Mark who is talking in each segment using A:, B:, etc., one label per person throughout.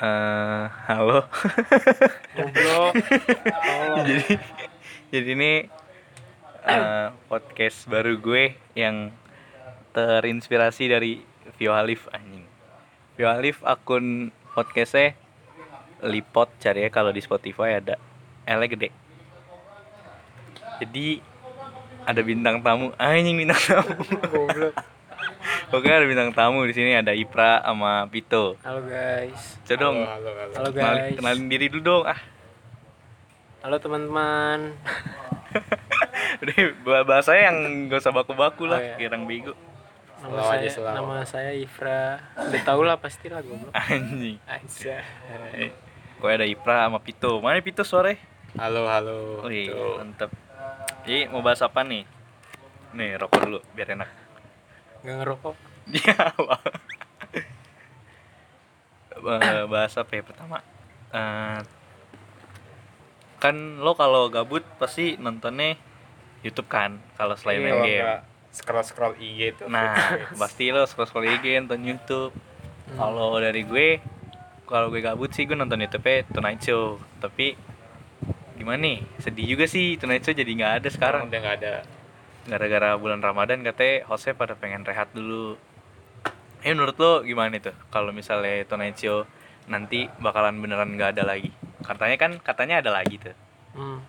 A: Eh, halo.
B: Goblok.
A: jadi jadi ini eh, podcast baru gue yang terinspirasi dari Vio Halif anjing. Vio Halif akun podcastnya Lipot cari ya kalau di Spotify ada L gede. Jadi ada bintang tamu anjing bintang tamu.
B: Goblok.
A: Oke ada bintang tamu di sini ada Ipra sama Pito.
B: Halo guys.
A: Coba dong
C: halo, halo.
B: Halo
A: kenalin,
B: guys.
A: kenalin diri dulu dong ah.
B: Halo teman-teman.
A: Udah bah- bahasanya yang gak usah baku-baku lah,
B: Oh, iya.
A: kirang bego.
B: Nama
C: aja,
B: saya nama saya Ifra. Udah tau lah pasti lah goblok.
A: Anjing.
B: Aja.
A: Gue ada Ipra sama Pito. Mana Pito suaranya?
C: Halo, halo.
A: Wih,
C: Tuh.
A: mantep. Jadi mau bahas apa nih? Nih, rokok dulu biar enak.
B: Gak ngerokok.
A: Dia apa? Eh, bahas apa ya pertama? Eh, kan lo kalau gabut pasti nontonnya YouTube kan kalau selain main
C: Kalau
A: game.
C: nggak scroll-scroll IG tuh.
A: Nah, pasti lo scroll-scroll IG nonton YouTube. Kalau dari gue, kalau gue gabut sih gue nonton YouTube Tonight Show. Tapi gimana nih? Sedih juga sih Tonight Show jadi nggak ada sekarang.
C: udah nggak ada.
A: Gara-gara bulan Ramadan katanya hostnya pada pengen rehat dulu. Eh menurut lo gimana tuh? Kalau misalnya Tonight Show nanti bakalan beneran nggak ada lagi? Katanya kan katanya ada lagi tuh.
B: Hmm.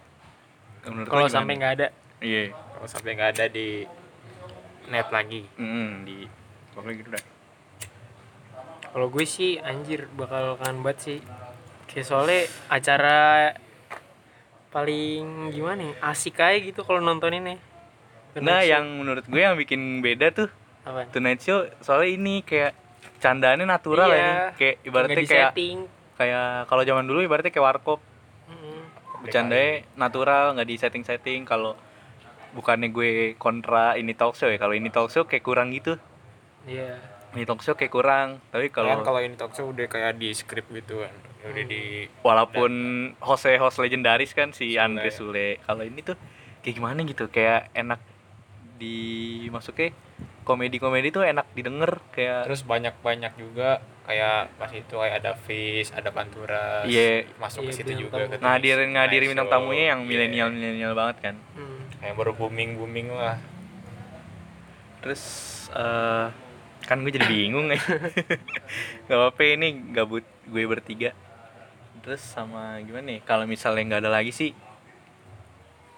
B: Kalau sampai nggak ada,
A: Iya.
C: Kalau sampai nggak ada di net lagi.
A: Mm, di pokoknya gitu dah.
B: kalau gue sih anjir bakal kangen banget sih. Kayak soalnya acara paling gimana ya? Asik aja gitu kalau nonton ini.
A: Nah, yang menurut gue yang bikin beda tuh
B: apa?
A: Tonight Show soalnya ini kayak candaannya natural
B: Iya.
A: ya ini. Kayak ibaratnya
B: Nggak
A: kayak kayak kalau zaman dulu ibaratnya kayak warkop. Bercandanya natural, nggak di setting-setting kalau bukannya gue kontra ini talk show ya. Kalau ini talk show kayak kurang gitu.
B: Iya.
A: Ini talk show kayak kurang. Tapi
C: Kalau
A: kalau
C: kalau ini talk show udah kayak di script gitu kan. Udah di
A: walaupun host host legendaris kan si
C: Sule.
A: Andre Sule. Kalau ini tuh kayak gimana gitu? Kayak enak di masuknya komedi-komedi tuh enak didengar kayak
C: terus banyak-banyak juga kayak pas itu kayak ada Fish, ada Pantura.
A: Iya.
C: Masuk
B: Iya,
C: ke situ juga
B: tamu.
C: ke
A: ngadirin ngadirin bintang tamunya yang
C: Iya.
A: milenial milenial banget kan
B: Hmm.
C: Yang baru booming-booming lah.
A: terus eh kan gue jadi bingung ya gak apa-apa ini gabut gue bertiga terus sama gimana nih kalau misalnya nggak ada lagi sih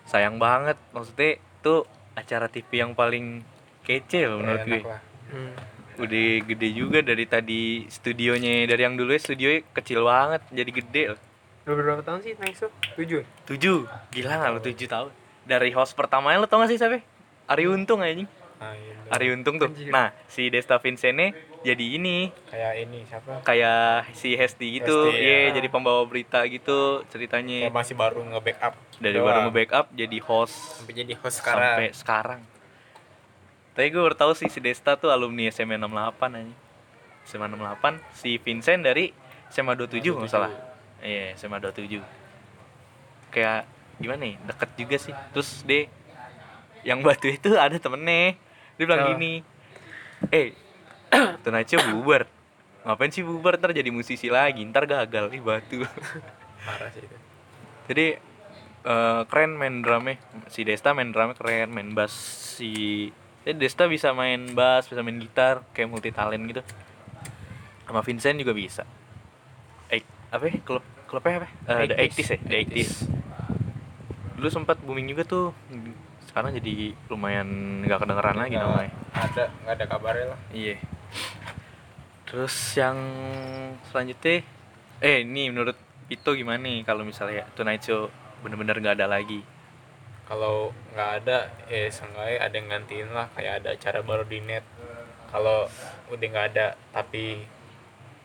A: sayang banget maksudnya tuh acara TV yang paling kece loh menurut
C: Enak
A: gue
C: lah.
B: Hmm.
A: udah gede juga dari tadi studionya dari yang dulu ya studionya kecil banget jadi gede loh
B: Udah berapa tahun sih Show? Tujuh?
A: tujuh gila nggak lo tujuh tahun dari host pertamanya lo tau gak sih siapa Ari Untung anjing
C: Nah, iya.
A: Ari Untung tuh.
B: Anjir.
A: Nah, si Desta Vincentnya jadi ini
C: kayak ini siapa?
A: kayak si Hesti gitu.
C: Hesti,
A: Iya,
C: ya.
A: jadi pembawa berita gitu ceritanya.
C: Kayak masih baru nge-backup.
A: Dari
C: doang.
A: baru nge-backup jadi host
C: sampai jadi host sekarang.
A: sampai sekarang. Tapi gue baru tahu sih si Desta tuh alumni SMA 68 aja. SMA 68, si Vincent dari SMA 27 nggak salah. Iya, SMA 27. Kayak gimana nih? Deket juga sih. Terus dia yang batu itu ada temennya. Dia bilang
B: Oh.
A: gini. Eh, Show bubar. Ngapain sih bubar ntar jadi musisi lagi, ntar gagal nih batu.
C: Parah sih itu.
A: Jadi eh, keren main drumnya si Desta main drumnya keren main bass si eh, Desta bisa main bass bisa main gitar kayak multi talent gitu. Sama Vincent juga bisa. Eh apa ya? Klub klubnya apa? Eh, the 80s ya? The 80s dulu sempat booming juga tuh. Sekarang jadi lumayan nggak kedengeran lagi
C: Nggak
A: namanya.
C: Ada nggak ada kabarnya lah.
A: Iya. Terus yang selanjutnya, eh ini menurut Pito gimana nih? Kalau misalnya Tonight Show bener-bener nggak ada lagi?
C: Kalau nggak ada, eh seenggaknya ada yang gantiin lah kayak ada acara baru di net. Kalau udah nggak ada, tapi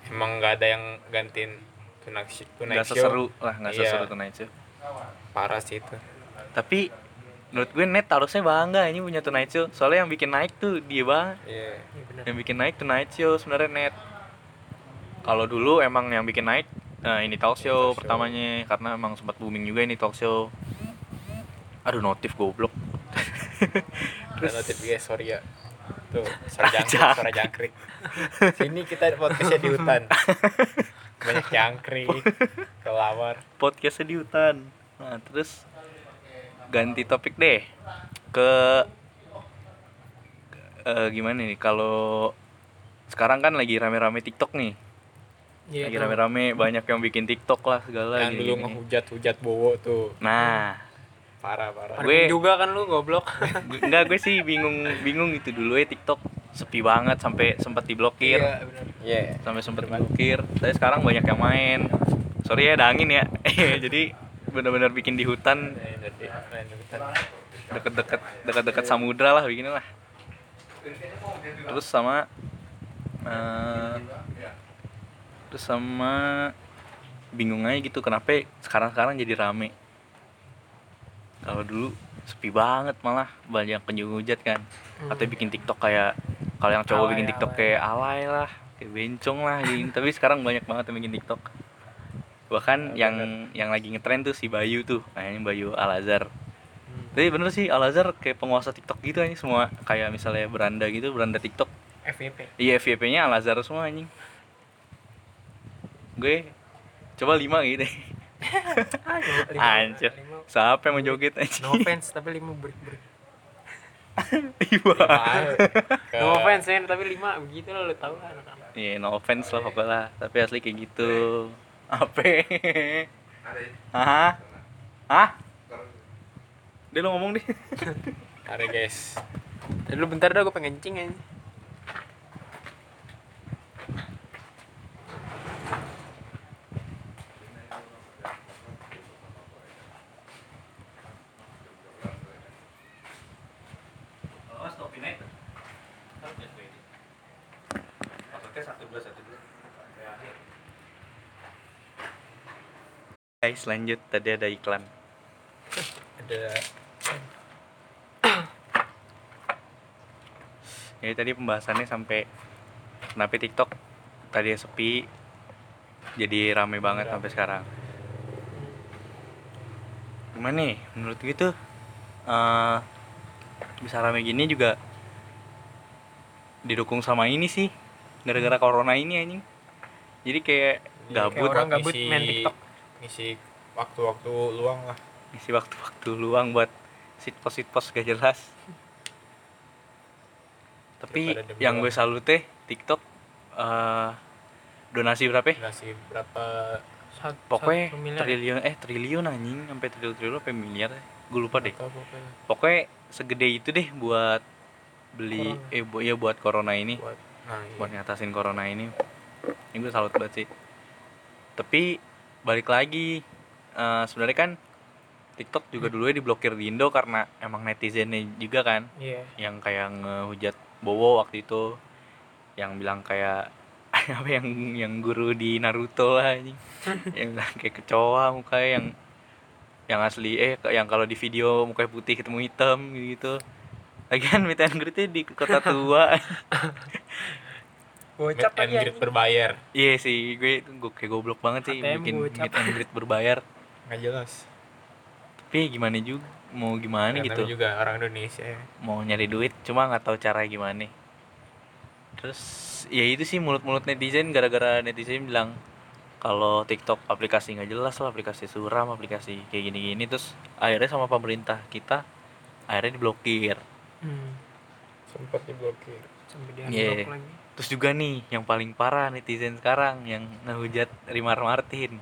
C: emang nggak ada yang gantiin Tonight Show. Tonight
A: Nggak
C: Show,
A: seseru lah, nggak
C: Iya.
A: seseru Tonight Show.
C: Parah sih itu.
A: Tapi menurut gue net harusnya bangga ini punya Tonight Show. Soalnya yang bikin naik tuh dia banget.
C: Iya.
B: Iya benar.
A: Yang bikin naik Tonight Show sebenarnya net. Kalau dulu emang yang bikin naik nah ini talk show
C: Talk show.
A: pertamanya karena emang sempat booming juga ini talk show. Aduh notif goblok.
C: Terus notif guys, sorry ya. Tuh, suara jangkrik, suara jangkrik. Sini kita podcastnya di hutan. banyak jangkrik kelawar
A: podcastnya di hutan nah terus ganti topik deh ke eh, gimana nih kalau sekarang kan lagi rame-rame TikTok nih
B: Iya,
A: lagi rame-rame banyak yang bikin TikTok lah segala
C: yang
A: gini,
C: dulu
A: gini.
C: ngehujat hujat bowo tuh
A: nah
C: parah parah.
B: Gue juga kan lu goblok.
A: gue- enggak gue sih bingung bingung itu dulu ya TikTok sepi banget sampai sempat diblokir.
B: Iya, benar.
C: iya.
A: Sampai sempat diblokir. Tapi sekarang banyak yang main. Sorry ya ada angin ya jadi benar-benar bikin di hutan. Deket-deket deket-deket samudra lah begini lah. Terus sama eh, terus sama bingung aja gitu kenapa sekarang-sekarang jadi rame kalau dulu sepi banget malah banyak penjung hujat kan. Atau bikin tiktok kayak kalau yang cowok
B: Alay,
A: bikin tiktok
B: alay.
A: kayak alay lah kayak bencong lah gitu. Tapi sekarang banyak banget yang bikin tiktok. Bahkan
C: Ya,
A: yang yang lagi ngetren tuh si Bayu tuh kayaknya Bayu Al Azhar
B: Hmm.
A: tapi bener sih Al Azhar kayak penguasa TikTok gitu aja semua kayak misalnya beranda gitu beranda TikTok.
B: FYP.
A: iya FYP-nya Al Azhar semua anjing. Gue coba lima gitu Anjir. siapa yang mau joget anjing
B: No offense tapi lima break break.
A: Iya.
B: No offense ya, tapi lima begitu lah lu tahu lah anak-anak.
A: Iya, no offense lah pokoknya Tapi asli kayak gitu Apa? Hah? Hah? Dia lo ngomong deh
C: Ada guys
B: Tadi lu bentar dah gue pengen kencing aja.
A: Guys lanjut. Tadi ada iklan.
C: Ada
A: Jadi tadi pembahasannya sampai Kenapa TikTok tadi sepi Jadi rame banget
C: Rame.
A: sampai sekarang. Gimana nih? Menurut gue tuh eh, Bisa rame gini juga Didukung sama ini sih Gara-gara corona ini anjing. Jadi kayak
C: Iya,
A: gabut
B: kayak orang gabut
C: ngisi-
B: main TikTok.
C: ngisi waktu-waktu luang lah.
A: Ngisi waktu-waktu luang buat Sit-post-sit-post gak jelas. Tapi yang gue salut teh TikTok eh, Donasi berapa ya?
C: ngasih berapa?
B: Sat-
A: pokoknya
B: satu miliar.
A: triliun eh triliun anjing sampai triliun triliun sampai miliar gue lupa deh.
C: pokoknya
A: segede itu deh buat beli
B: Corona.
A: eh bu, ya buat corona ini
C: buat nah iya.
A: buat ngatasin corona ini ini gue salut banget sih tapi balik lagi eh, sebenarnya kan TikTok
B: Hmm.
A: juga dulu diblokir di Indo karena emang netizennya juga kan
B: Iya.
A: yang kayak ngehujat Bowo waktu itu yang bilang kayak apa yang yang guru di Naruto lah anjing yang bilang kayak kecoa mukanya yang yang asli eh yang kalau di video mukanya putih ketemu hitam gitu lagian meet and greet-nya di kota tua.
B: Bocap
C: meet and greet berbayar.
A: Iya sih gue gue kayak goblok banget sih
B: ATM
A: bikin
B: gocap.
A: meet and greet berbayar.
C: Nggak jelas.
A: Tapi gimana juga mau gimana
C: Ya,
A: gitu?
C: juga orang Indonesia.
A: Mau nyari duit cuma nggak tahu cara gimana. Terus ya itu sih mulut-mulut netizen gara-gara netizen bilang kalau TikTok aplikasi nggak jelas lah aplikasi suram aplikasi kayak gini-gini. Terus akhirnya sama pemerintah kita akhirnya diblokir
B: Hmm.
C: sempat diblokir.
B: Sampai di unblock lagi.
A: terus juga nih yang paling parah netizen sekarang yang ngehujat Rimar Martin.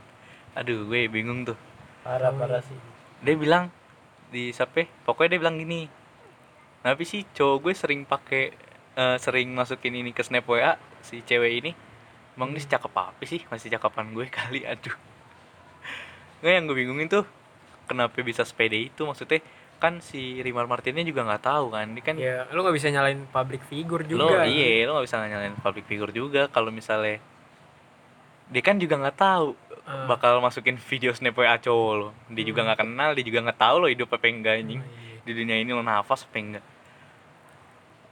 A: Aduh gue bingung tuh.
C: Parah
B: Oh,
C: parah sih.
A: Dia bilang di siapa? Pokoknya dia bilang gini tapi sih cowok gue sering pakai eh, sering masukin ini ke snap wa si cewek ini? Emang
B: Hmm.
A: dia cakep apa sih? Masih cakapan gue kali aduh. Nggak yang gue bingungin tuh kenapa bisa sepede itu? Maksudnya kan si Rimar Martinnya juga nggak tahu kan dia kan
B: Ya, lu nggak bisa nyalain public figure
A: lo
B: juga.
A: iya lo nggak bisa nyalain public figure juga kalau misalnya dia kan juga nggak tahu
B: Ah.
A: bakal masukin video snap wa cowok lo dia juga
B: Hmm.
A: nggak kenal dia juga nggak tahu lo hidup apa enggak anjing
B: Oh, iya.
A: di dunia ini lo nafas apa enggak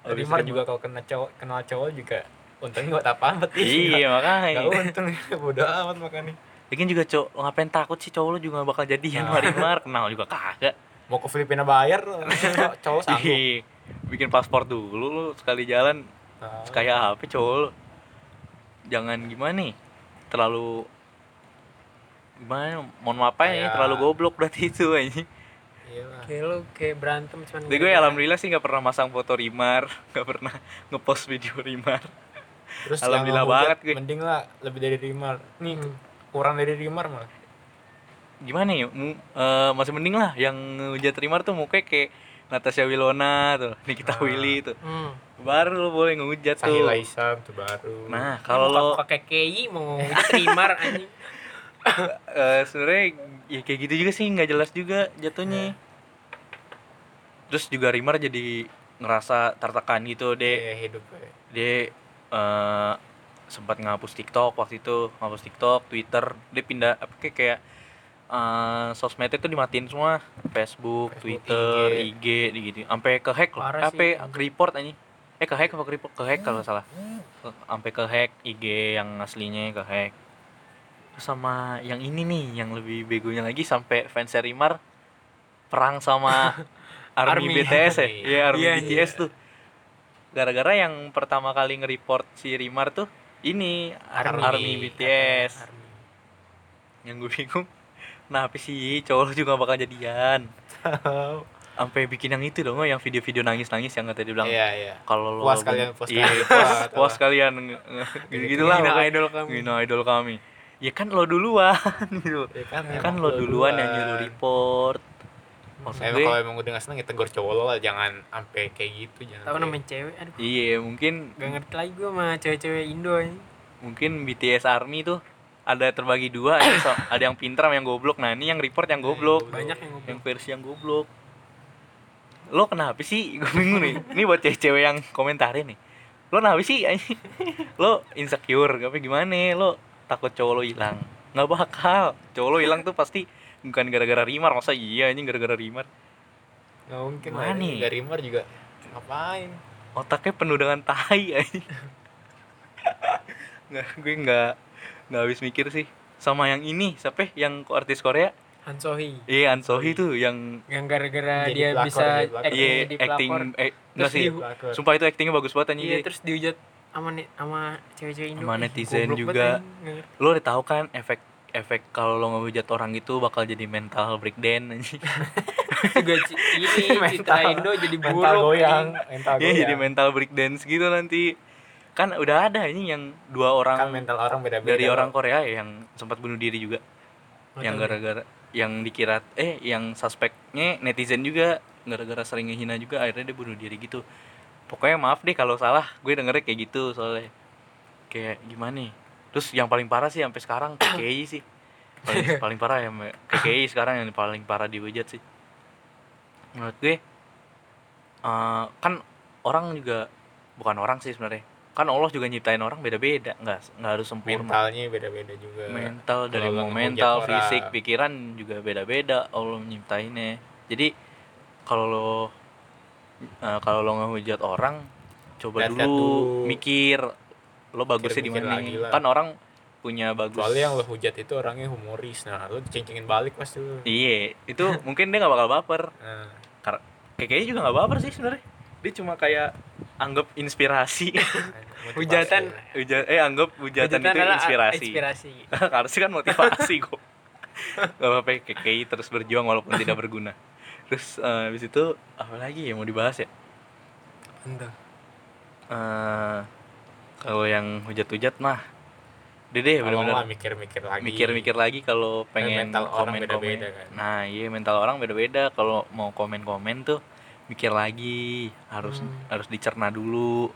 B: Rimar
C: juga kalau kena cowok kenal cowok juga untungnya nggak apa amat
A: iya makanya
C: untung bodoh amat makanya
A: Lagian juga cowok lo ngapain takut sih cowok lo juga bakal jadian
C: Nah.
A: Rimar kenal juga kagak
C: mau ke Filipina bayar cowok- cowok sanggup.
A: Bikin paspor dulu lo sekali jalan.
C: Nah,
A: kayak apa cowok jangan gimana nih? Terlalu gimana? Mohon maaf ya terlalu goblok berarti itu anjing.
C: Iyalah
B: kayak lu kayak berantem cuman
A: Jadi gue alhamdulillah sih nggak pernah masang foto Rimar, nggak pernah ngepost video Rimar.
C: terus
A: Alhamdulillah banget gue.
C: mending lah lebih dari Rimar. Nih
B: Hmm.
C: kurang dari Rimar malah
A: Gimana ya? Eh, masih mending lah yang ngehujat Rimar tuh mukanya kayak Natasha Wilona tuh, Nikita
C: Ah.
A: Willy tuh.
B: hmm.
A: Baru lo boleh ngehujat tuh.
C: Sahila Isam tuh baru
A: Nah, kalau lo
B: pakai KI mau terima anjing
A: eh, sebenarnya ya kayak gitu juga sih nggak jelas juga jatuhnya. Terus juga Rimar jadi ngerasa tertekan gitu deh.
C: Iya, hidup
A: dia eh, sempat ngapus TikTok waktu itu ngapus TikTok Twitter dia pindah apa kayak kayak eh, sosmednya itu dimatiin semua. Facebook,
C: Facebook,
A: Twitter IG, gitu sampai ke hack loh.
B: Sih,
A: ke report anjing. Eh ke hack apa ke report? Ke hack kalau salah. Sampai ke hack IG yang aslinya ke hack. Terus sama yang ini nih yang lebih begonya lagi sampai fans Rimar perang sama army,
B: Army.
A: BTS ya? Iya army
B: Iya,
A: BTS tuh. Gara-gara yang pertama kali nge-report si Rimar tuh ini army,
C: Army.
A: BTS
B: Army.
A: yang gue bingung kenapa sih cowok lu juga bakal jadian. Sampai bikin yang itu dong yang video-video nangis-nangis yang kata dia bilang.
C: Iya iya.
A: Kalau lo
C: Puas kalian, puas
A: iya,
C: kalian.
A: puas,
C: Puas,
A: kalian. Gitu gitulah pokoknya.
B: idol kami.
A: Ngina idol kami. Ya kan lo duluan gitu.
C: Ya kan,
A: Ya kan
C: emang
A: lo duluan yang nyuruh report. Maksud
C: emang kalau emang udah gak seneng ya tegur cowok lo lah. Jangan sampai kayak gitu jangan
B: tahu namanya cewek aduh.
A: Iya mungkin
B: gak ngerti lagi gue sama cewek-cewek Indo ini
A: mungkin BTS Army tuh ada terbagi dua ada, so- ada yang pintar sama yang goblok. Nah ini yang report yang goblok.
B: Banyak yang
A: yang
B: ngobrol
A: versi yang goblok. Lo kenapa sih? Gue bingung nih. Ini buat cewek-cewek yang komentarin nih. Lo kenapa sih? Lo insecure apa gimana? Lo takut cowok lo hilang. Nggak bakal. Cowok lo hilang tuh pasti bukan gara-gara Rimar. Masa iya anjing gara-gara Rimar?
C: Nggak mungkin
A: Mana
C: lah
A: nih?
C: ini dari Rimar juga. Ngapain?
A: Otaknya penuh dengan tai anjing. Nggak gue nggak nggak habis mikir sih. Sama yang ini siapa? Ya? yang artis Korea?
B: Han Sohee.
A: Iya An Sohee tuh yang
B: yang gara-gara dia
C: pelakor,
B: bisa
C: pelakor.
B: acting
A: iya
B: jadi
A: acting eh
B: Terus
A: sih.
B: di-
C: Pelakor.
A: sumpah itu actingnya bagus banget anjing.
B: Iya terus dihujat sama sama cewek-cewek Indo.
A: Sama netizen juga.
B: banget,
A: lo udah tahu kan efek efek kalau lo ngehujat orang itu bakal jadi mental breakdown anjing.
B: Juga ini citra
C: Mental-
B: Indo jadi buruk
C: mental goyang
B: anjing.
C: mental
A: Iya
C: goyang.
A: jadi mental breakdance gitu nanti kan udah ada ini yang dua orang
C: kan mental orang beda-beda
A: dari
C: kok.
A: orang Korea ya yang sempat bunuh diri juga.
B: Nggak
A: yang
B: tahu
A: gara-gara yang dikira eh yang suspeknya netizen juga gara-gara sering ngehina juga akhirnya dia bunuh diri gitu. Pokoknya maaf deh kalau salah gue dengernya kayak gitu soalnya. Kayak gimana nih? Terus yang paling parah sih sampai sekarang KKI sih. Paling, paling parah ya KKI sekarang yang paling parah dihujat sih. Menurut gue eh, kan orang juga bukan orang sih sebenarnya kan Allah juga nyiptain orang beda-beda nggak nggak harus sempurna.
C: Mentalnya beda-beda juga.
A: Mental dari mau mental
C: orang.
A: fisik pikiran juga beda-beda Allah nyiptainnya jadi kalau lo eh, kalau lo ngehujat orang coba
C: Lihat-lihat
A: dulu,
C: dulu.
A: mikir lo bagusnya di mana kan orang punya bagus.
C: Soalnya yang lo hujat itu orangnya humoris. Nah lo ceng-cengin balik pasti lo.
A: Iya itu mungkin dia nggak bakal baper.
C: Nah,
A: karena kayaknya juga nggak baper sih sebenarnya dia cuma kayak anggap inspirasi.
B: Hujatan.
A: Huja, eh anggap hujatan, itu
B: adalah
A: inspirasi.
B: inspirasi.
A: Harusnya kan motivasi kok. Gak apa-apa KKI terus berjuang walaupun tidak berguna. Terus eh, habis itu apa lagi ya mau dibahas ya?
B: Entah
A: Eh, kalau yang hujat-hujat mah dede
C: nggak mikir-mikir lagi.
A: Mikir-mikir lagi kalau pengen
C: mental orang
A: komen-komen.
C: beda-beda kan.
A: nah iya mental orang beda-beda. Kalau mau komen-komen tuh mikir lagi harus
B: Hmm.
A: harus dicerna dulu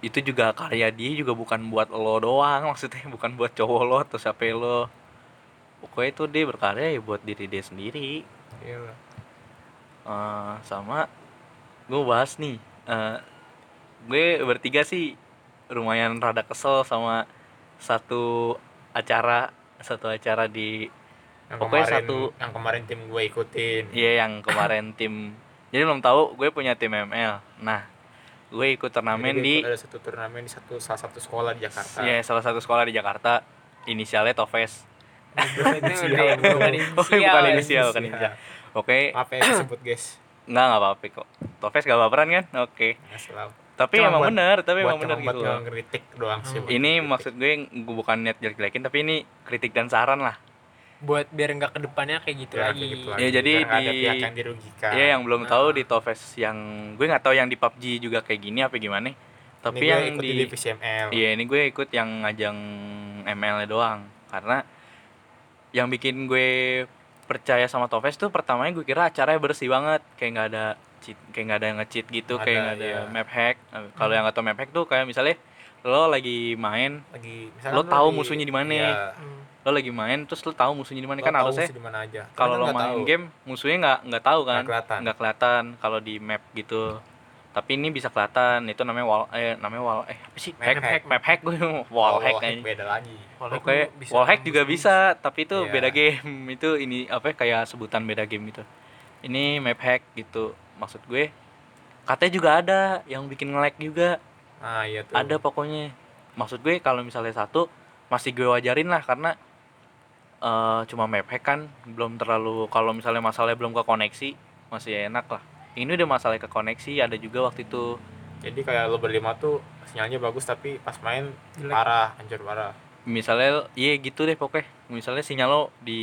A: itu juga karya dia juga bukan buat lo doang maksudnya bukan buat cowok lo atau siapa lo pokoknya itu dia berkarya ya buat diri dia sendiri
C: Iya.
A: Eh, sama gue bahas nih eh, gue bertiga sih lumayan rada kesel sama satu acara satu acara di
C: yang
A: Pokoknya
C: kemarin,
A: satu-
C: yang kemarin tim gue ikutin.
A: Iya yang kemarin tim. Jadi belum tahu gue punya tim ML nah gue ikut turnamen
C: Jadi
A: di
C: ada satu turnamen di satu salah satu sekolah di Jakarta.
A: Ya salah satu sekolah di Jakarta. Inisialnya
B: udah
C: Inisial.
B: bukan
A: Oh, bukan
B: inisial.
A: inisial. Bukan inisial oke.
C: Apa ya disebut guys.
A: Nggak nggak apa-apa kok. Tofes gak baperan kan? Oke.
C: Selalu.
A: Tapi
C: Cuma
A: emang
C: buat-
A: bener tapi
C: buat
A: emang bener gitu
C: buat
A: loh.
C: ngeritik doang sih buat
A: ini
C: ngeritik.
A: maksud gue gue bukan niat jelek-jelekin tapi ini kritik dan saran lah
B: buat biar nggak ke depannya kayak gitu
C: Ya,
B: lagi
C: kayak gitu
A: Ya,
C: lagi.
A: jadi
C: Biar ada
A: di-
C: pihak yang dirugikan
A: ya yang belum
B: Nah.
A: tahu di Tofes yang gue nggak tahu yang di PUBG juga kayak gini apa gimana tapi
C: Ini gue
A: yang
C: ikut
A: di
C: divisi ML
A: Iya ini gue ikut yang ngajang ML doang karena yang bikin gue percaya sama Tofes tuh pertamanya gue kira acaranya bersih banget kayak nggak ada cheat kayak nggak ada yang nge-cheat gitu
C: Nggak
A: kayak
C: ada,
A: nggak ada
C: iya.
A: map hack kalau yang nggak tahu map hack tuh kayak misalnya lo lagi main
C: lagi
A: Lo tahu
C: di-
A: musuhnya di mana?
C: Iya,
B: Hmm.
A: Lo lagi main terus lo tahu musuhnya di mana kan
C: tahu
A: harusnya
C: musuh di mana aja
A: kalau lo main
C: tahu.
A: game musuhnya nggak nggak tahu kan
C: Nggak kelihatan.
A: kalau di map gitu tapi ini bisa kelihatan itu namanya wall eh namanya wall eh apa sih
C: Map
A: hack
C: hack.
A: map hack gue wall
C: Kalau
A: hack
C: hack beda lagi
B: Wallhack
A: Oke,
B: bisa
A: wallhack juga
B: tembus-tembus.
A: bisa, tapi itu
C: Iya.
A: beda game. Itu ini apa kayak sebutan beda game itu. Ini map hack gitu. Maksud gue katanya juga ada yang bikin nge-lag juga.
C: nah iya tuh
A: Ada pokoknya. Maksud gue kalau misalnya satu masih gue wajarin lah karena eh cuma map hack kan belum terlalu kalau misalnya masalahnya belum ke koneksi masih enak lah. Ini udah masalah ke koneksi ada juga waktu itu
C: jadi kayak lo berlima tuh sinyalnya bagus tapi pas main
B: Jelek.
C: parah hancur parah
A: misalnya iya gitu deh pokoknya misalnya sinyal lo di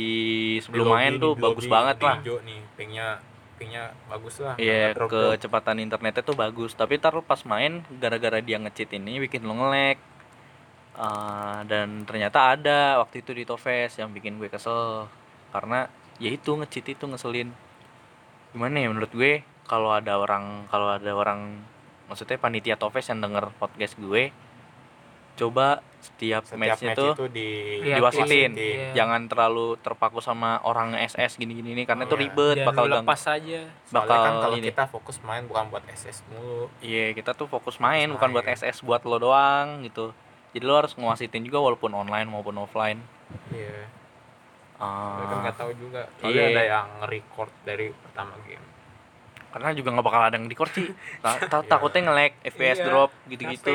A: sebelum
C: Di lobby,
A: main
C: di
A: tuh
C: lobby,
A: bagus banget lah
C: nih pingnya pingnya bagus lah
A: Iya,
C: drop-drop.
A: kecepatan internetnya tuh bagus. Tapi ntar lu pas main, gara-gara dia nge-cheat ini bikin lo nge-lag. Ah, dan ternyata ada waktu itu di Tofes yang bikin gue kesel. Karena ya itu nge-cheat itu ngeselin. Gimana ya menurut gue kalau ada orang kalau ada orang maksudnya panitia Tofes yang denger podcast gue coba setiap,
C: setiap
A: matchnya
C: match
A: tuh
C: itu di
B: Lihat
A: diwasitin.
B: Iya.
A: jangan terlalu terpaku sama orang SS gini-gini nih karena itu
C: Iya.
A: ribet
B: Jangan
A: bakal
B: lepas aja
C: Soalnya
A: bakal
C: kan kalau
A: ini.
C: kita fokus main bukan buat SS mulu
A: Iya, kita tuh fokus main,
C: Fokus
A: bukan buat. SS buat lo doang gitu. Jadi lo harus ngewasitin juga walaupun online maupun offline.
C: iya
A: Ah,
C: mereka nggak tahu juga soalnya
A: Iya.
C: ada yang nge-record dari pertama game
A: karena juga nggak bakal ada yang record sih. Ta- ta-. Takutnya nge-lag, FPS
B: Iya,
A: drop gitu-gitu.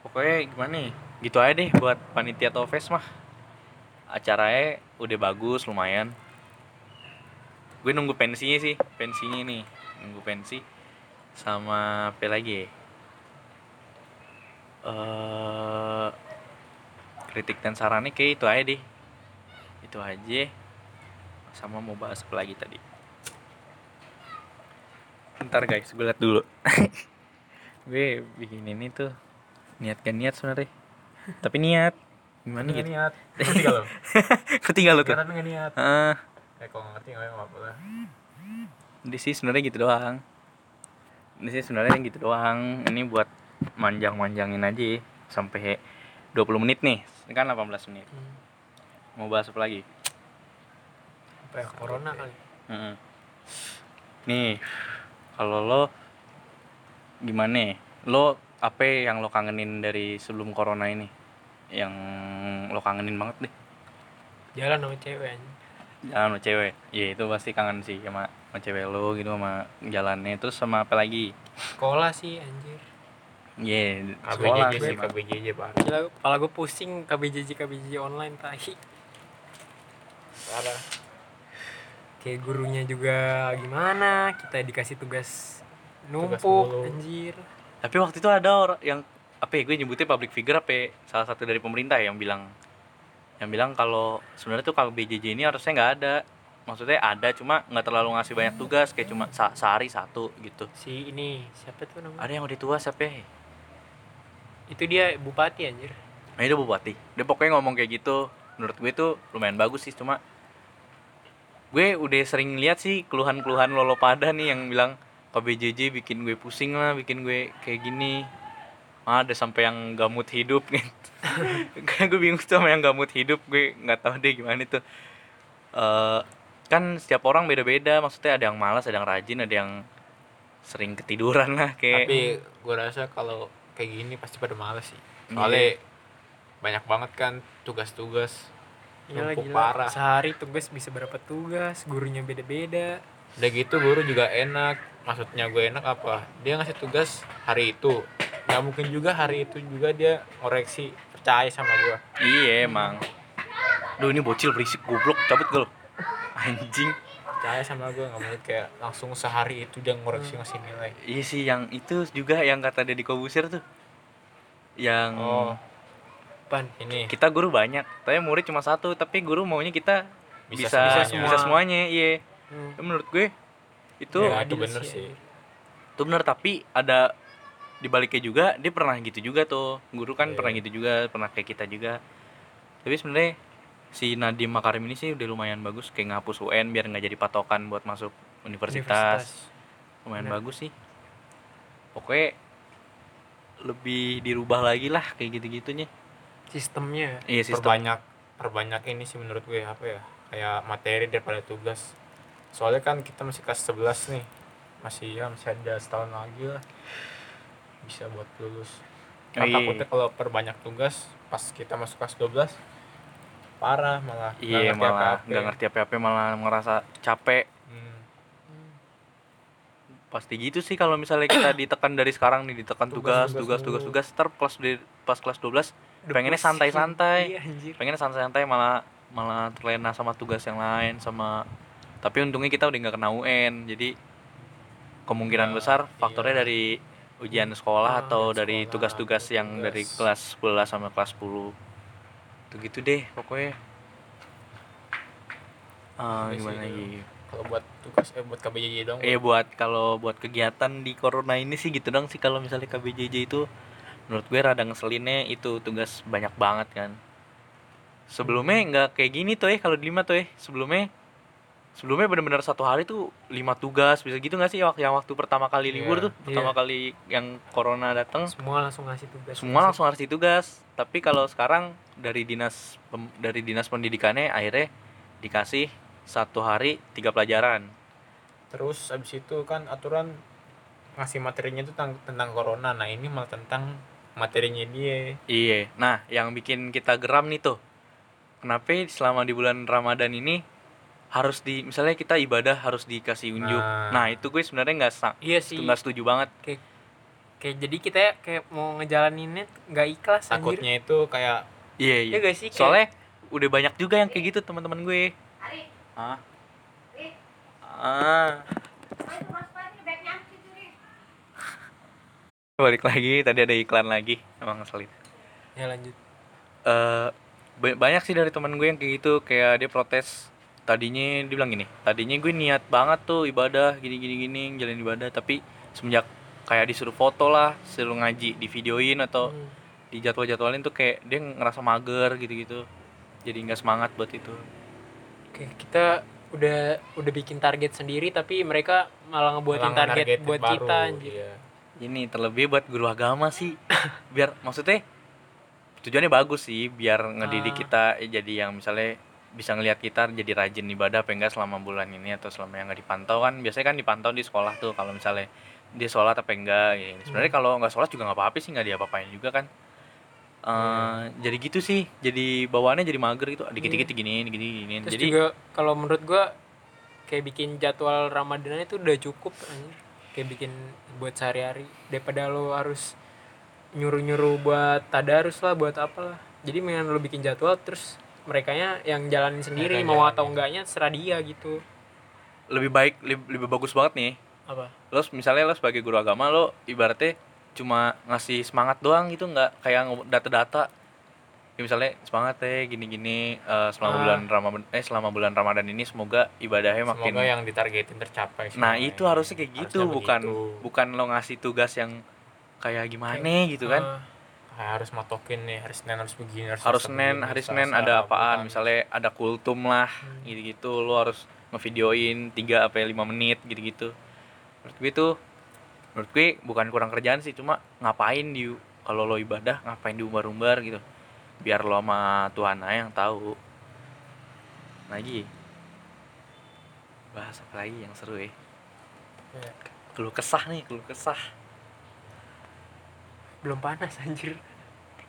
A: Pokoknya gimana nih? Gitu aja deh buat panitia Tofes mah. Acaranya udah bagus lumayan. Gue nunggu pensinya sih, pensinya nih. Nunggu pensi sama apa lagi ya? Eh kritik dan sarannya kayak itu aja deh. Itu aja. Sama mau bahas apa lagi tadi? Ntar guys, gue liat dulu. gue bikin ini tuh niat gak niat sebenarnya. Tapi niat. Gimana gitu?
C: niat gak lo
A: Ketinggal lo tuh.
C: Tapi nggak niat
A: Ah,
C: eh kalau ngerti nggak apa-apa lah
A: di sih sebenarnya gitu doang. Di sih sebenarnya gitu doang. Ini buat manjang-manjangin aja sampai 20 menit nih. Ini kan 18 menit.
B: Hmm.
A: Mau bahas apa lagi?
B: apa ya corona kali
A: Mm-mm. Nih, kalau lo gimana? Lo apa yang lo kangenin dari sebelum corona ini? Yang lo kangenin banget deh.
B: jalan sama cewek.
A: Jalan sama cewek. Ya itu pasti kangen sih sama, sama cewek lo gitu sama jalannya. Terus sama apa lagi?
B: sekolah sih anjir
A: Iya, sekolah
C: KBJJ
A: sih.
C: KBJJ pak.
B: Gila, kepala gue pusing KBJJ KBJJ online tahi
C: parah.
B: Kayak gurunya juga gimana? Kita dikasih tugas numpuk anjir.
A: Tapi waktu itu ada orang yang apa ya gue nyebutnya public figure apa ya? salah satu dari pemerintah yang bilang yang bilang kalau sebenarnya tuh KBJJ ini harusnya nggak ada. Maksudnya ada cuma nggak terlalu ngasih banyak tugas kayak cuma se- sehari satu gitu.
B: Si ini siapa tuh namanya?
A: Ada yang udah tua siapa ya?
B: Itu dia bupati anjir.
A: Nah itu bupati. Dia pokoknya ngomong kayak gitu. Menurut gue tuh lumayan bagus sih cuma gue udah sering lihat sih keluhan-keluhan lolo pada nih yang bilang KBJJ bikin gue pusing lah bikin gue kayak gini. Ah, ada sampai yang gamut hidup. Gitu kayak gue bingung tuh sama yang gamut hidup. Gue nggak tahu deh gimana itu Eh kan setiap orang beda-beda. Maksudnya ada yang malas ada yang rajin ada yang sering ketiduran lah kayak.
C: Tapi gue rasa kalau kayak gini pasti pada males sih
A: Iya.
C: soalnya banyak banget kan tugas-tugas
B: Gila,
C: numpuk
B: gila.
C: parah
B: sehari tugas bisa berapa tugas gurunya beda-beda
C: udah gitu guru juga enak maksudnya gue enak apa dia ngasih tugas hari itu nggak mungkin juga hari itu juga dia ngoreksi percaya sama gue
A: Iya emang. Duh ini bocil berisik goblok cabut gal. Anjing.
C: Percaya sama gue nggak mungkin kayak langsung sehari itu dia ngoreksi ngasih nilai.
A: Iya sih yang itu juga yang kata Deddy Kobusir tuh. Yang
C: oh.
B: Pan.
C: ini.
A: kita guru banyak tapi murid cuma satu tapi guru maunya kita
C: Bisa
A: bisa bisa,
C: semuanya.
A: semuanya iya.
B: Hmm.
A: Tapi menurut gue itu
C: Ya, itu bener
B: sih,
C: sih.
A: Itu bener tapi ada di baliknya juga dia pernah gitu juga tuh. Guru kan
C: Iya.
A: pernah gitu juga pernah kayak kita juga. Tapi sebenarnya si Nadiem Makarim ini sih udah lumayan bagus kayak ngapus UN biar nggak jadi patokan buat masuk universitas, lumayan
B: Bener.
A: bagus sih. Pokoknya lebih dirubah lagi lah kayak gitu gitunya
B: Sistemnya.
A: iya sistem.
C: perbanyak perbanyak ini sih menurut gue apa ya kayak materi daripada tugas. Soalnya kan kita masih kelas 11 nih masih ya masih ada setahun lagi lah bisa buat lulus. Kan takutnya kalau perbanyak tugas pas kita masuk kelas 12 parah malah
A: iya
C: ngerti
A: malah nggak ngerti apa-apa malah ngerasa capek
C: Hmm.
A: pasti gitu sih kalau misalnya kita ditekan dari sekarang nih ditekan tugas
B: Tugas,
A: tugas
B: tugas
A: tugas tugas ntar kelas di pas kelas 12
B: Udah
A: pengennya santai-santai.
B: Iya anjir.
A: pengen santai-santai malah malah terlena sama tugas yang lain sama tapi untungnya kita udah nggak kena UN jadi kemungkinan
C: Ya,
A: besar faktornya
C: iya.
A: dari ujian sekolah
B: Ah,
A: atau dari tugas-tugas yang
C: tugas.
A: dari kelas 11 sama kelas 10 itu gitu deh pokoknya
C: Iya sih,
A: gimana
C: iya.
A: lagi
C: kalau buat tugas eh buat KBJJ dong
A: Eh buat kalau buat kegiatan di corona ini sih gitu dong sih kalau misalnya KBJJ itu menurut gue rada ngeselinnya itu tugas banyak banget kan. Sebelumnya nggak kayak gini tuh eh kalau di lima tuh eh sebelumnya sebelumnya benar-benar satu hari tuh lima tugas bisa gitu nggak sih waktu yang waktu pertama kali
C: Iya,
A: libur tuh pertama
B: iya.
A: kali yang corona datang
B: Semua langsung ngasih tugas.
A: semua langsung harus tugas tapi kalau sekarang dari dinas dari dinas pendidikannya akhirnya dikasih satu hari tiga pelajaran
C: terus abis itu kan aturan ngasih materinya itu tentang, tentang corona nah ini malah tentang materinya dia
A: Iya. Nah, yang bikin kita geram nih tuh. Kenapa selama di bulan Ramadan ini harus di misalnya kita ibadah harus dikasih unjuk.
C: Nah.
A: Nah, itu gue sebenarnya nggak
B: Iya sih.
A: nggak setuju banget.
B: Kayak kayak jadi kita kayak mau ngejalaninnya nggak ikhlas anjir.
C: takutnya itu kayak
A: Iya,
B: Iya
A: iya.
B: gak sih? Kayak-
A: Soalnya udah banyak juga yang kayak gitu teman-teman gue. Ah. Ah. Balik lagi, tadi ada iklan lagi. Emang ngeselin.
B: Ya lanjut.
A: eh ba- banyak sih dari teman gue yang kayak gitu kayak dia protes tadinya dia bilang gini tadinya gue niat banget tuh ibadah gini gini gini jalan ibadah tapi semenjak kayak disuruh foto lah suruh ngaji di videoin atau
B: Hmm.
A: di jadwal jadwalin tuh kayak dia ngerasa mager gitu gitu jadi nggak semangat buat itu
B: Oke, kita udah udah bikin target sendiri tapi mereka malah ngebuatin
C: malah
B: target buat
C: baru,
B: kita anjir.
C: iya.
A: ini terlebih buat guru agama sih biar maksudnya tujuannya bagus sih biar ngedidik
B: Ah.
A: kita eh, jadi yang misalnya bisa ngelihat kita jadi rajin ibadah apa enggak selama bulan ini atau selama yang nggak dipantau kan biasanya kan dipantau di sekolah tuh kalau misalnya dia sholat apa enggak gitu. sebenarnya
B: Hmm.
A: kalau nggak sholat juga nggak apa-apa sih nggak diapa-apain juga kan Eh,
B: Hmm.
A: jadi gitu sih jadi bawaannya jadi mager gitu dikit-dikit gini gini gini
B: Terus
A: jadi
B: juga kalau menurut gua kayak bikin jadwal Ramadan itu udah cukup anjir. Kayak bikin buat sehari-hari daripada lo harus nyuruh-nyuruh buat tadarus lah buat apalah. Jadi mendingan lo bikin jadwal terus merekanya yang jalanin sendiri
C: Mereka
B: mau atau enggaknya serah dia gitu.
A: lebih baik lebih, lebih bagus banget nih
B: Apa?
A: lo misalnya lo sebagai guru agama lo ibaratnya cuma ngasih semangat doang gitu nggak kayak data-data ya misalnya semangat ya gini-gini eh, selama
B: Ah.
A: bulan Ramadan eh selama bulan Ramadan ini semoga ibadahnya makin
C: semoga yang ditargetin tercapai
A: nah itu harusnya kayak gitu
C: Harusnya
A: bukan
C: begitu.
A: bukan lo ngasih tugas yang kayak gimana gitu kan
C: Kayak harus matokin nih hari Senin harus begini harus,
A: harus Senin
C: begini,
A: hari Senin ada apaan
C: bukan.
A: misalnya ada kultum lah
B: Hmm.
A: gitu-gitu lo harus ngevideoin 3 apa 5 menit gitu-gitu menurut gue itu menurut gue bukan kurang kerjaan sih cuma ngapain di kalau lo ibadah ngapain diumbar-umbar gitu. Biar lo sama Tuhan aja yang tahu. Lagi. Bahas apa lagi yang seru ya?
B: Ya.
A: keluh kesah nih keluh kesah.
B: Belum panas anjir.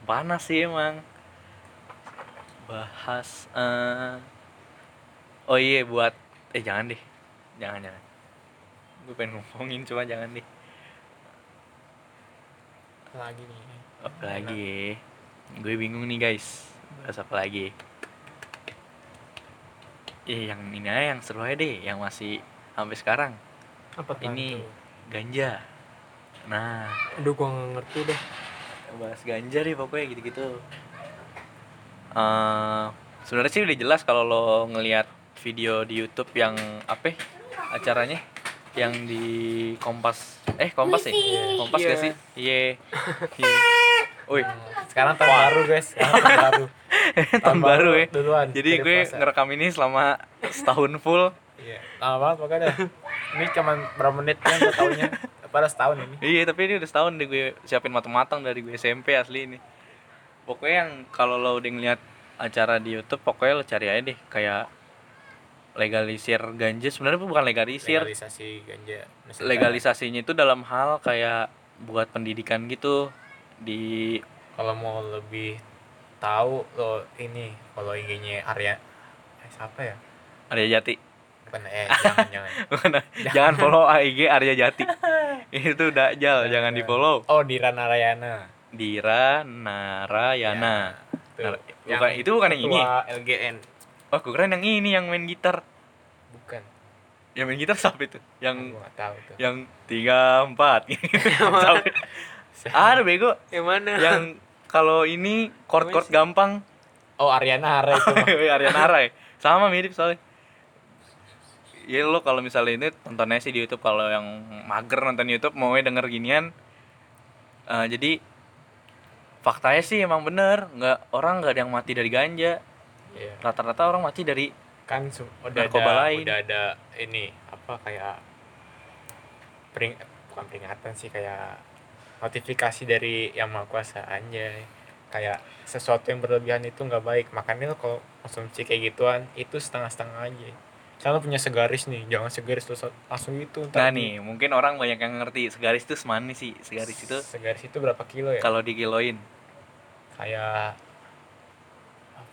A: panas sih emang. Bahas eh oh iya buat eh jangan deh. Jangan jangan gue pengen ngomongin cuma jangan deh
C: lagi nih
A: apa lagi gue bingung nih guys bahas apa lagi Iya yang ini aja yang seru aja deh, yang masih sampai sekarang.
B: apa tuh
A: Ini
B: tuh?
A: ganja. Nah,
B: aduh gua nggak ngerti deh
A: bahas ganja deh pokoknya gitu-gitu. Eh, sebenarnya sih udah jelas kalau lo ngelihat video di YouTube yang apa ya, acaranya yang di Kompas eh Kompas ya? Kompas
B: Iya.
A: gak sih? Iya. Iya. Woi,
C: sekarang tahun baru guys. Sekarang tahun baru.
A: Tahun baru ya.
C: duluan.
A: Jadi gue
C: puasa.
A: ngerekam ini selama setahun full.
C: iya. Lama banget makanya ini cuman berapa menit kan gue taunya. Pada setahun ini?
A: Iya, tapi ini udah setahun deh gue siapin matang-matang dari gue SMP asli ini. Pokoknya yang kalau lo udah ngeliat acara di YouTube, pokoknya lo cari aja deh. Kayak legalisir ganja. Sebenarnya bukan legalisir,
C: legalisasi ganja Nusantara.
A: legalisasinya itu dalam hal kayak buat pendidikan gitu di
C: kalau mau lebih tahu lo ini kalau IG-nya Arya eh, siapa ya
A: Arya Jati.
C: bukan eh jangan jangan
A: jangan follow AIG Arya Jati. itu Dajjal, jangan di follow.
C: oh Dira Narayana
A: Dira Narayana.
C: Tuh,
A: Nar- bukan- itu bukan yang ini?
C: LGN
A: Oh, gue keren yang ini yang main gitar.
C: bukan
A: Yang main gitar siapa itu? Yang
C: nggak tahu tuh
A: yang tiga empat. Siapa? Ada bego.
B: yang mana
A: Yang kalau ini chord chord gampang.
C: oh Ariana Hara itu mah.
A: Ariana Arai. Sama mirip soalnya. Ya lo kalau misalnya ini tonton aja sih di YouTube kalau yang mager nonton YouTube mau denger ginian. Eh, jadi faktanya sih emang bener nggak orang nggak ada yang mati dari ganja
C: Iya.
A: rata-rata orang mati dari
C: kan udah
A: Narkoba
C: ada
A: lain.
C: udah ada ini apa kayak pering bukan peringatan sih kayak notifikasi dari yang maha kuasa anjay. Kayak sesuatu yang berlebihan itu nggak baik. Makanya lo kalau konsumsi kayak gituan itu setengah-setengah aja. Lo punya segaris nih jangan segaris terus langsung itu
A: nah nih mungkin orang banyak yang ngerti segaris itu semani sih. Segaris itu
C: segaris itu berapa kilo ya?
A: kalau dikiloin.
C: Kayak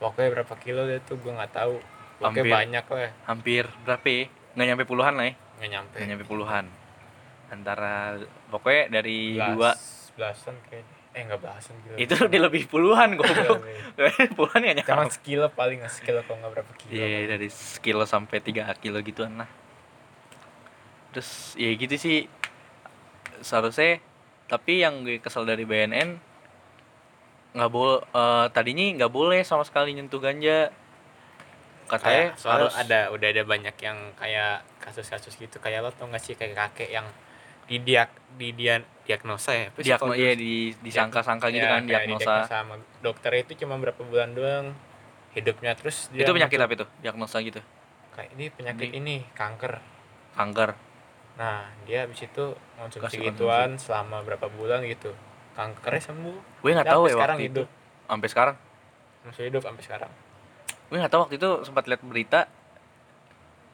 C: pokoknya berapa kilo deh tuh gue nggak tahu. Pokoknya
A: Hampir.
C: banyak lah.
A: Hampir berapa ya? Nggak nyampe puluhan lah ya?
C: Nggak nyampe.
A: Nggak nyampe puluhan. Antara pokoknya dari
C: Belas-
A: dua
C: belasan kayaknya. Eh nggak belasan kilo.
A: Itu udah lebih puluhan goblok.
C: Iya,
A: puluhan nggak nyampe.
C: Cuman sekilo paling nggak sekilo kalau nggak berapa kilo.
A: Iya dari sekilo sampai 3 kilo gituan lah. Terus ya gitu sih. Seharusnya tapi yang gue kesel dari BNN nggak boleh tadinya nggak boleh sama sekali nyentuh ganja. Katanya
C: Kayak
A: harus
C: ada udah ada banyak yang kayak kasus-kasus gitu. Kayak lo tau gak sih kayak kakek yang di diak di dia diagnosa ya? Apa sih
A: diagno
C: kalau
A: iya
C: dulu?
A: di disangka-sangka gitu
C: Ya,
A: kan diagnosa.
C: sama dokter itu cuma berapa bulan doang. Hidupnya terus dia
A: itu penyakit apa itu? Diagnosa gitu.
C: Kayak ini penyakit
A: Di-
C: ini kanker.
A: kanker.
C: Nah dia habis itu konsumsi. gituan selama berapa bulan gitu kankernya sembuh.
A: Gue nggak tahu ya
C: sekarang
A: waktu
C: hidup.
A: Itu sampai sekarang.
C: Masih hidup sampai sekarang.
A: Gue nggak tahu waktu itu sempat lihat berita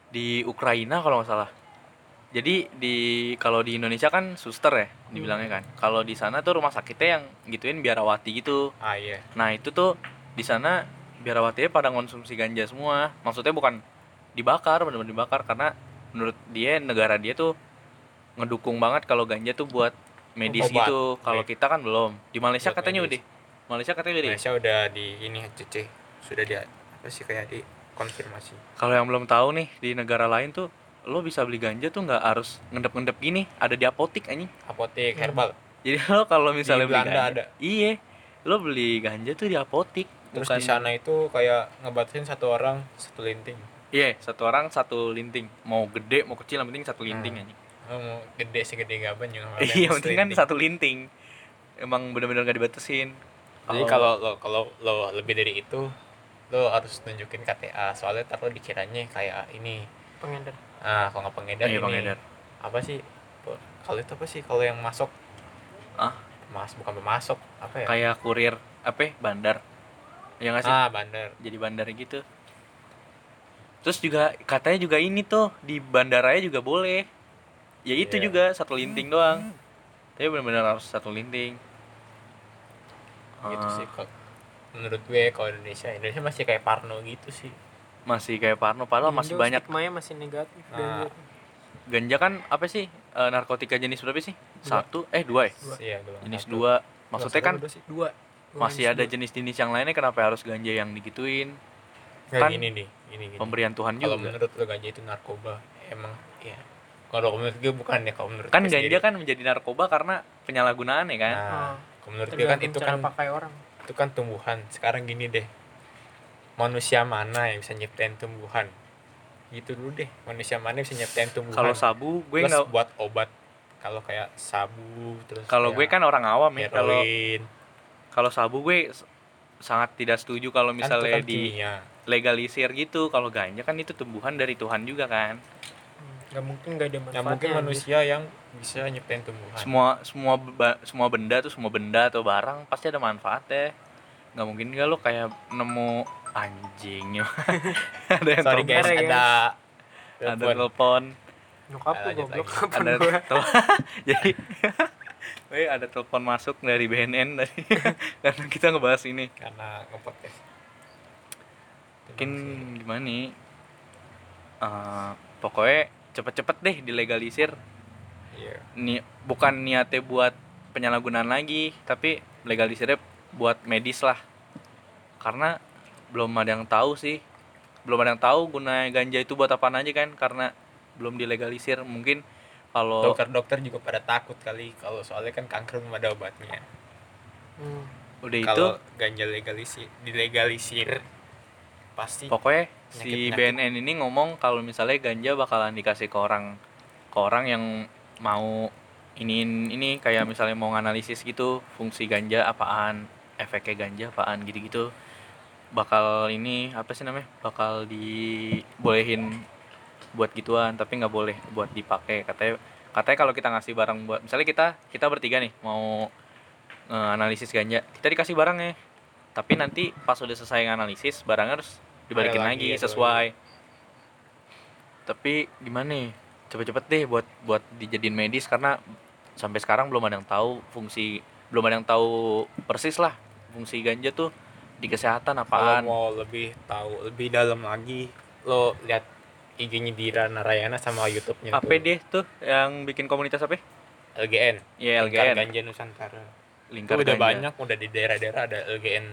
A: di Ukraina kalau nggak salah. Jadi di kalau di Indonesia kan suster ya dibilangnya kan. Kalau di sana tuh rumah sakitnya yang gituin biarawati gitu.
C: Ah iya.
A: Nah itu tuh di sana biarawatinya pada konsumsi ganja semua. Maksudnya bukan dibakar benar-benar dibakar. Karena menurut dia negara dia tuh ngedukung banget kalau ganja tuh buat medis
C: Obat.
A: gitu kalau kita kan belum di Malaysia
C: Buat
A: katanya
C: medis.
A: udah Malaysia katanya udah
C: Indonesia udah di ini CC sudah di apa sih kayak di konfirmasi
A: Kalau yang belum tahu nih di negara lain tuh lo bisa beli ganja tuh nggak harus ngendep-ngendep gini, ada di apotik anjing.
C: apotek
B: Hmm.
C: herbal
A: Jadi lo kalau misalnya beli
C: Belanda
A: ganja,
C: ada.
A: iya, lo beli ganja tuh di apotik.
C: terus
A: bukan-
C: di sana itu kayak ngebatasin satu orang satu linting
A: Iya, satu orang satu linting. Mau gede, mau kecil, yang penting satu linting
C: Hmm.
A: anjing.
C: Lo mau gede sih gede gaban juga nggak
A: Iya, penting kan satu linting. Emang bener-bener gak dibatasin.
C: jadi kalau lo kalau lo lebih dari itu lo harus tunjukin KTA soalnya ntar lo dikiranya kayak ini
B: pengedar
C: ah kalau nggak pengedar
A: Iya,
C: ini
A: pengedar.
C: apa sih kalau itu apa sih kalau yang masuk
A: Ah?
C: mas bukan pemasok apa ya
A: kayak kurir apa ya, bandar. Ya nggak sih?
C: ah bandar
A: Jadi bandar gitu. Terus juga katanya juga ini tuh di bandaranya juga boleh. Ya itu
C: Iya.
A: juga satu linting doang. Tapi benar-benar harus satu linting.
C: gitu
A: Ah,
C: sih kok menurut gue kalau Indonesia Indonesia masih kayak Parno gitu sih
A: Masih kayak Parno padahal masih banyak
B: stigmanya masih negatif
C: Nah.
B: ganja.
A: ganja kan apa sih eh, narkotika jenis berapa sih? Satu eh dua ya?
C: iya golongan
A: Jenis
C: satu.
A: dua. Maksudnya kan
B: dua dua Dua
A: masih
B: jenis
A: ada
B: dua.
A: jenis-jenis yang lainnya kenapa harus ganja yang digituin? Kan-
C: gini nih gini gini
A: pemberian Tuhan
C: kalau
A: juga
C: menurut lu ganja itu narkoba emang kalau menurut gue bukan ya kalau menurut
A: kan
C: gue
A: ganja
C: sendiri.
A: kan menjadi narkoba karena penyalahgunaan ya kan.
C: Nah
B: Ah.
C: kalau menurut gue kan itu kan
B: pakai orang.
C: itu kan tumbuhan. Sekarang gini deh manusia mana yang bisa nyiptain tumbuhan? Gitu dulu deh manusia mana yang bisa nyiptain tumbuhan?
A: Kalau sabu gue nggak
C: buat obat. Kalau kayak sabu terus
A: kalau gue
C: kayak
A: kan orang awam ya kalau kalau sabu gue sangat tidak setuju kalau
C: kan
A: misalnya
C: kan
A: di
C: kimia.
A: legalisir gitu. Kalau ganja kan itu tumbuhan dari Tuhan juga kan
B: nggak mungkin nggak ada manfaatnya
C: mungkin manusia yang bisa nyiptain tumbuhan.
A: Semua semua semua benda tuh semua benda atau barang pasti ada manfaatnya. Nggak mungkin nggak lo kayak nemu anjing. Ada yang
C: sorry
A: telepon.
C: guys
B: guys.
C: ada
A: ada
C: telepon.
B: nyokap
C: lanjut
B: goblok kapan
A: ada tel- jadi Weh, ada telepon masuk dari BNN tadi. Karena kita ngebahas ini.
C: Karena ngepodcast.
A: Mungkin gimana nih? Eh, pokoknya cepet-cepet deh dilegalisir.
C: Iya.
A: Ni bukan niatnya buat penyalahgunaan lagi tapi legalisirnya buat medis lah. Karena belum ada yang tahu sih. Belum ada yang tahu guna ganja itu buat apaan aja kan karena belum dilegalisir. Mungkin kalau
C: dokter-dokter juga pada takut kali kalau soalnya kan kanker belum ada obatnya.
B: Hmm.
A: udah itu
C: kalau ganja legalisir dilegalisir pasti.
A: Pokoknya si. BNN ini ngomong kalau misalnya ganja bakalan dikasih ke orang ke orang yang mau ini ini kayak misalnya mau nganalisis gitu fungsi ganja apaan efeknya ganja apaan gitu-gitu. Bakal ini apa sih namanya bakal dibolehin buat gituan tapi nggak boleh buat dipakai. Katanya katanya kalau kita ngasih barang buat misalnya kita kita bertiga nih mau eh, analisis ganja kita dikasih barangnya tapi nanti pas udah selesai analisis barangnya harus dibalikin
C: Ada
A: lagi,
C: lagi,
A: sesuai. tapi gimana nih? Cepet-cepet deh buat buat dijadiin medis karena sampai sekarang belum ada yang tahu fungsi belum ada yang tahu persis lah fungsi ganja tuh di kesehatan
C: kalau
A: apaan.
C: mau lebih tahu lebih dalam lagi lo lihat IG-nya Dira Narayana sama YouTube-nya
A: apa deh tuh yang bikin komunitas apa?
C: LGN
A: ya
C: Lingkar
A: LGN
C: Ganja Nusantara.
A: Lingkar
C: udah
A: ganja.
C: banyak udah di daerah-daerah ada LGN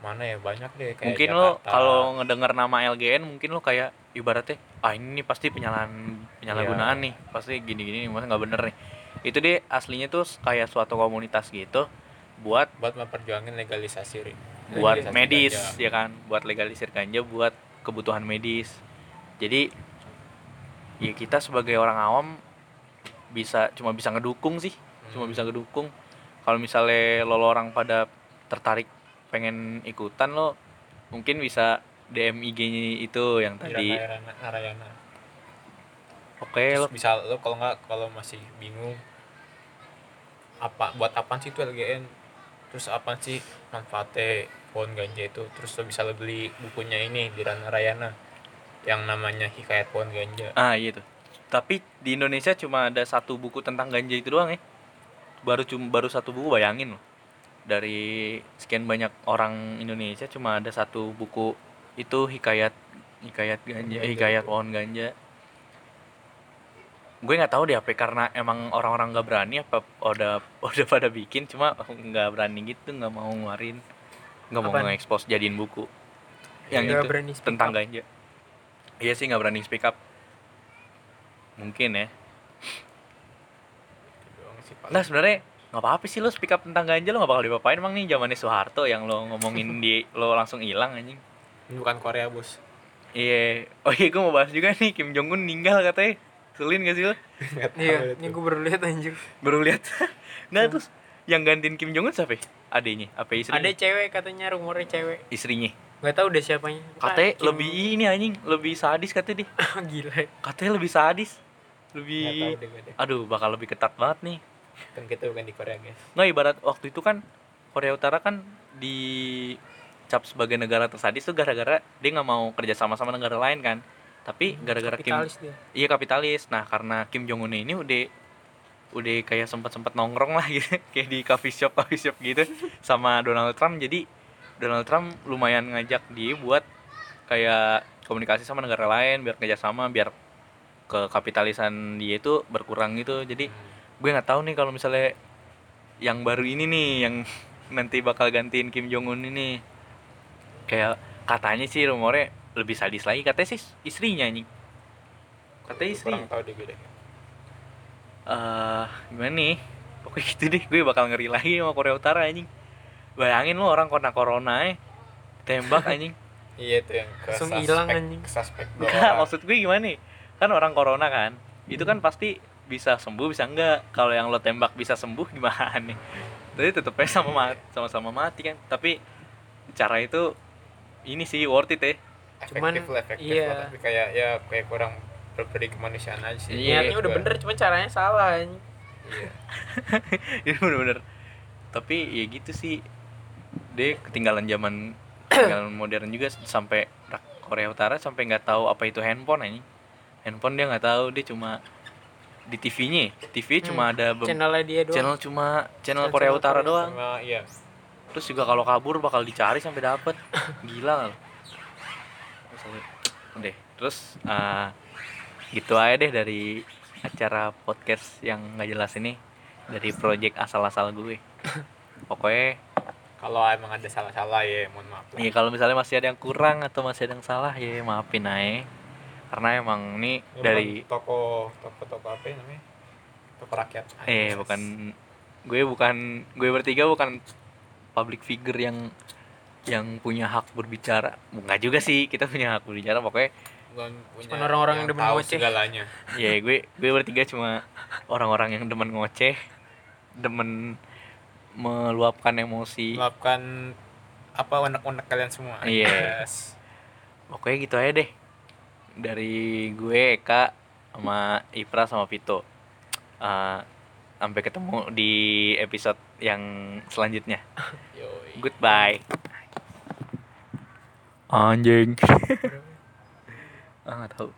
C: mana ya banyak deh kayak
A: mungkin lo
C: Jakarta.
A: kalau ngedengar nama LGN mungkin lo kayak ibaratnya ah ini pasti penyalahan penyalahgunaan
C: Iya.
A: nih pasti gini-gini nih masa nggak bener nih itu deh aslinya tuh kayak suatu komunitas gitu buat
C: buat memperjuangin legalisasi Ri.
A: buat
C: Legalisasi
A: medis
C: ganja.
A: ya kan buat legalisir ganja buat kebutuhan medis jadi ya kita sebagai orang awam bisa cuma bisa ngedukung sih cuma
C: Hmm.
A: bisa ngedukung kalau misalnya lo, lo orang pada tertarik pengen ikutan lo mungkin bisa DM IG-nya itu yang
C: Dira
A: tadi.
C: Narayana, Narayana.
A: oke
C: Terus
A: lo
C: bisa lo kalau nggak kalau masih bingung apa buat apa sih itu LGN terus apa sih manfaatnya pohon ganja itu? Terus lo bisa lo beli bukunya ini di Narayana yang namanya Hikayat Pohon Ganja.
A: Ah iya tuh. Tapi di Indonesia cuma ada satu buku tentang ganja itu doang ya. Baru cuma baru satu buku bayangin loh dari sekian banyak orang Indonesia cuma ada satu buku itu hikayat hikayat ganja
C: Ganja
A: hikayat
C: itu.
A: pohon ganja gue nggak tahu deh apa karena emang orang-orang nggak berani apa udah udah pada bikin cuma nggak berani gitu nggak mau ngeluarin nggak mau nge-expose jadiin buku yang
B: Nggak
A: itu
B: berani speak
A: tentang
B: up.
A: ganja iya sih nggak berani speak up mungkin ya
C: Itu doang sih paling.
A: Nah sebenarnya nggak apa-apa sih lo speak up tentang ganja lo nggak bakal dipapain emang nih zamannya Soeharto yang lo ngomongin di lo langsung hilang anjing.
C: Ini bukan Korea bos
A: Iya, oh iya gue mau bahas juga nih Kim Jong Un meninggal katanya. Selin gak sih lo?
B: Iya ini gue baru lihat anjir
A: Baru lihat. Nggak terus yang gantiin Kim Jong Un siapa? ya? Adenya, apa istrinya?
B: ada cewek katanya rumornya cewek
A: Istrinya.
B: nggak tahu udah siapanya
A: Katanya
B: Kim-
A: lebih ini anjing, lebih sadis katanya dia.
B: gila
A: Katanya lebih sadis. Lebih
C: deh gue deh.
A: aduh bakal lebih ketat banget nih.
C: Kan kita bukan di Korea guys.
A: Nggak ibarat waktu itu kan Korea Utara kan di cap sebagai negara tersadis tuh gara-gara dia nggak mau kerja sama sama negara lain kan. Tapi gara-gara Kim
B: dia.
A: Iya kapitalis. Nah karena Kim Jong Un ini udah udah kayak sempat sempat nongkrong lah gitu. Kayak di coffee shop coffee shop gitu sama Donald Trump. Jadi Donald Trump lumayan ngajak dia buat kayak komunikasi sama negara lain biar kerjasama biar ke kapitalisan dia itu berkurang gitu. Jadi gue nggak tahu nih kalau misalnya yang baru ini nih yang nanti bakal gantiin Kim Jong Un ini. Kayak katanya sih rumornya lebih sadis lagi katanya sih istrinya anjing. Katanya istrinya
C: kurang tahu deh gue
A: eh gimana nih? Pokoknya gitu deh gue bakal ngeri lagi sama Korea Utara anjing. Bayangin lo orang kena corona eh. Tembak anjing.
C: Iya itu yang ke
B: hilang, anjing.
C: ke suspek dua
A: Nggak, maksud gue gimana nih? Kan orang corona kan. Itu kan pasti bisa sembuh bisa enggak? Kalau yang lo tembak bisa sembuh gimana nih? Tapi tetep aja sama mati sama-sama mati kan. Tapi cara itu ini sih worth it ya.
C: Efektif
B: Cuman,
C: lah efektif
B: iya.
C: lah. Tapi kayak ya kayak kurang berberi kemanusiaan aja sih.
A: Iya,
B: niatnya udah bener cuma caranya salah
C: iya.
A: Itu bener-bener. Tapi ya gitu sih. Dia ketinggalan zaman ketinggalan modern juga sampai Korea Utara sampai nggak tahu apa itu handphone anjing. Handphone dia nggak tahu dia cuma di TV-nya TV cuma
B: Hmm,
A: ada be-
B: channelnya dia doang.
A: Channel cuma channel
B: Channel
A: Korea Utara
B: Korea.
A: doang
C: sama iya.
A: Terus juga kalau kabur bakal dicari sampai dapet. Gila deh terus eh, gitu aja deh dari acara podcast yang nggak jelas ini. Dari project asal-asal gue. Pokoknya
C: kalau emang ada salah-salah ya mohon maaf lah.
A: ya kalau misalnya masih ada yang kurang atau masih ada yang salah ya maafin aja karena emang ini
C: Ini
A: dari
C: toko toko toko apa ya namanya? Toko rakyat.
A: Eh bukan gue bukan gue bertiga bukan public figure yang yang punya hak berbicara. Nggak juga sih kita punya hak berbicara pokoknya
C: Bukan punya
B: Cuman orang-orang yang demen
C: tahu
B: ngoceh.
C: segalanya.
A: Ya gue gue bertiga cuma orang-orang yang demen ngoceh demen meluapkan emosi.
C: Melakukan apa unek-unek kalian semua.
A: Iya.
C: Yes.
A: pokoknya gitu aja deh dari gue Eka sama Ipra sama Vito. Eh, sampai ketemu di episode yang selanjutnya.
C: Yoi.
A: goodbye. Anjing. Ah nggak tahu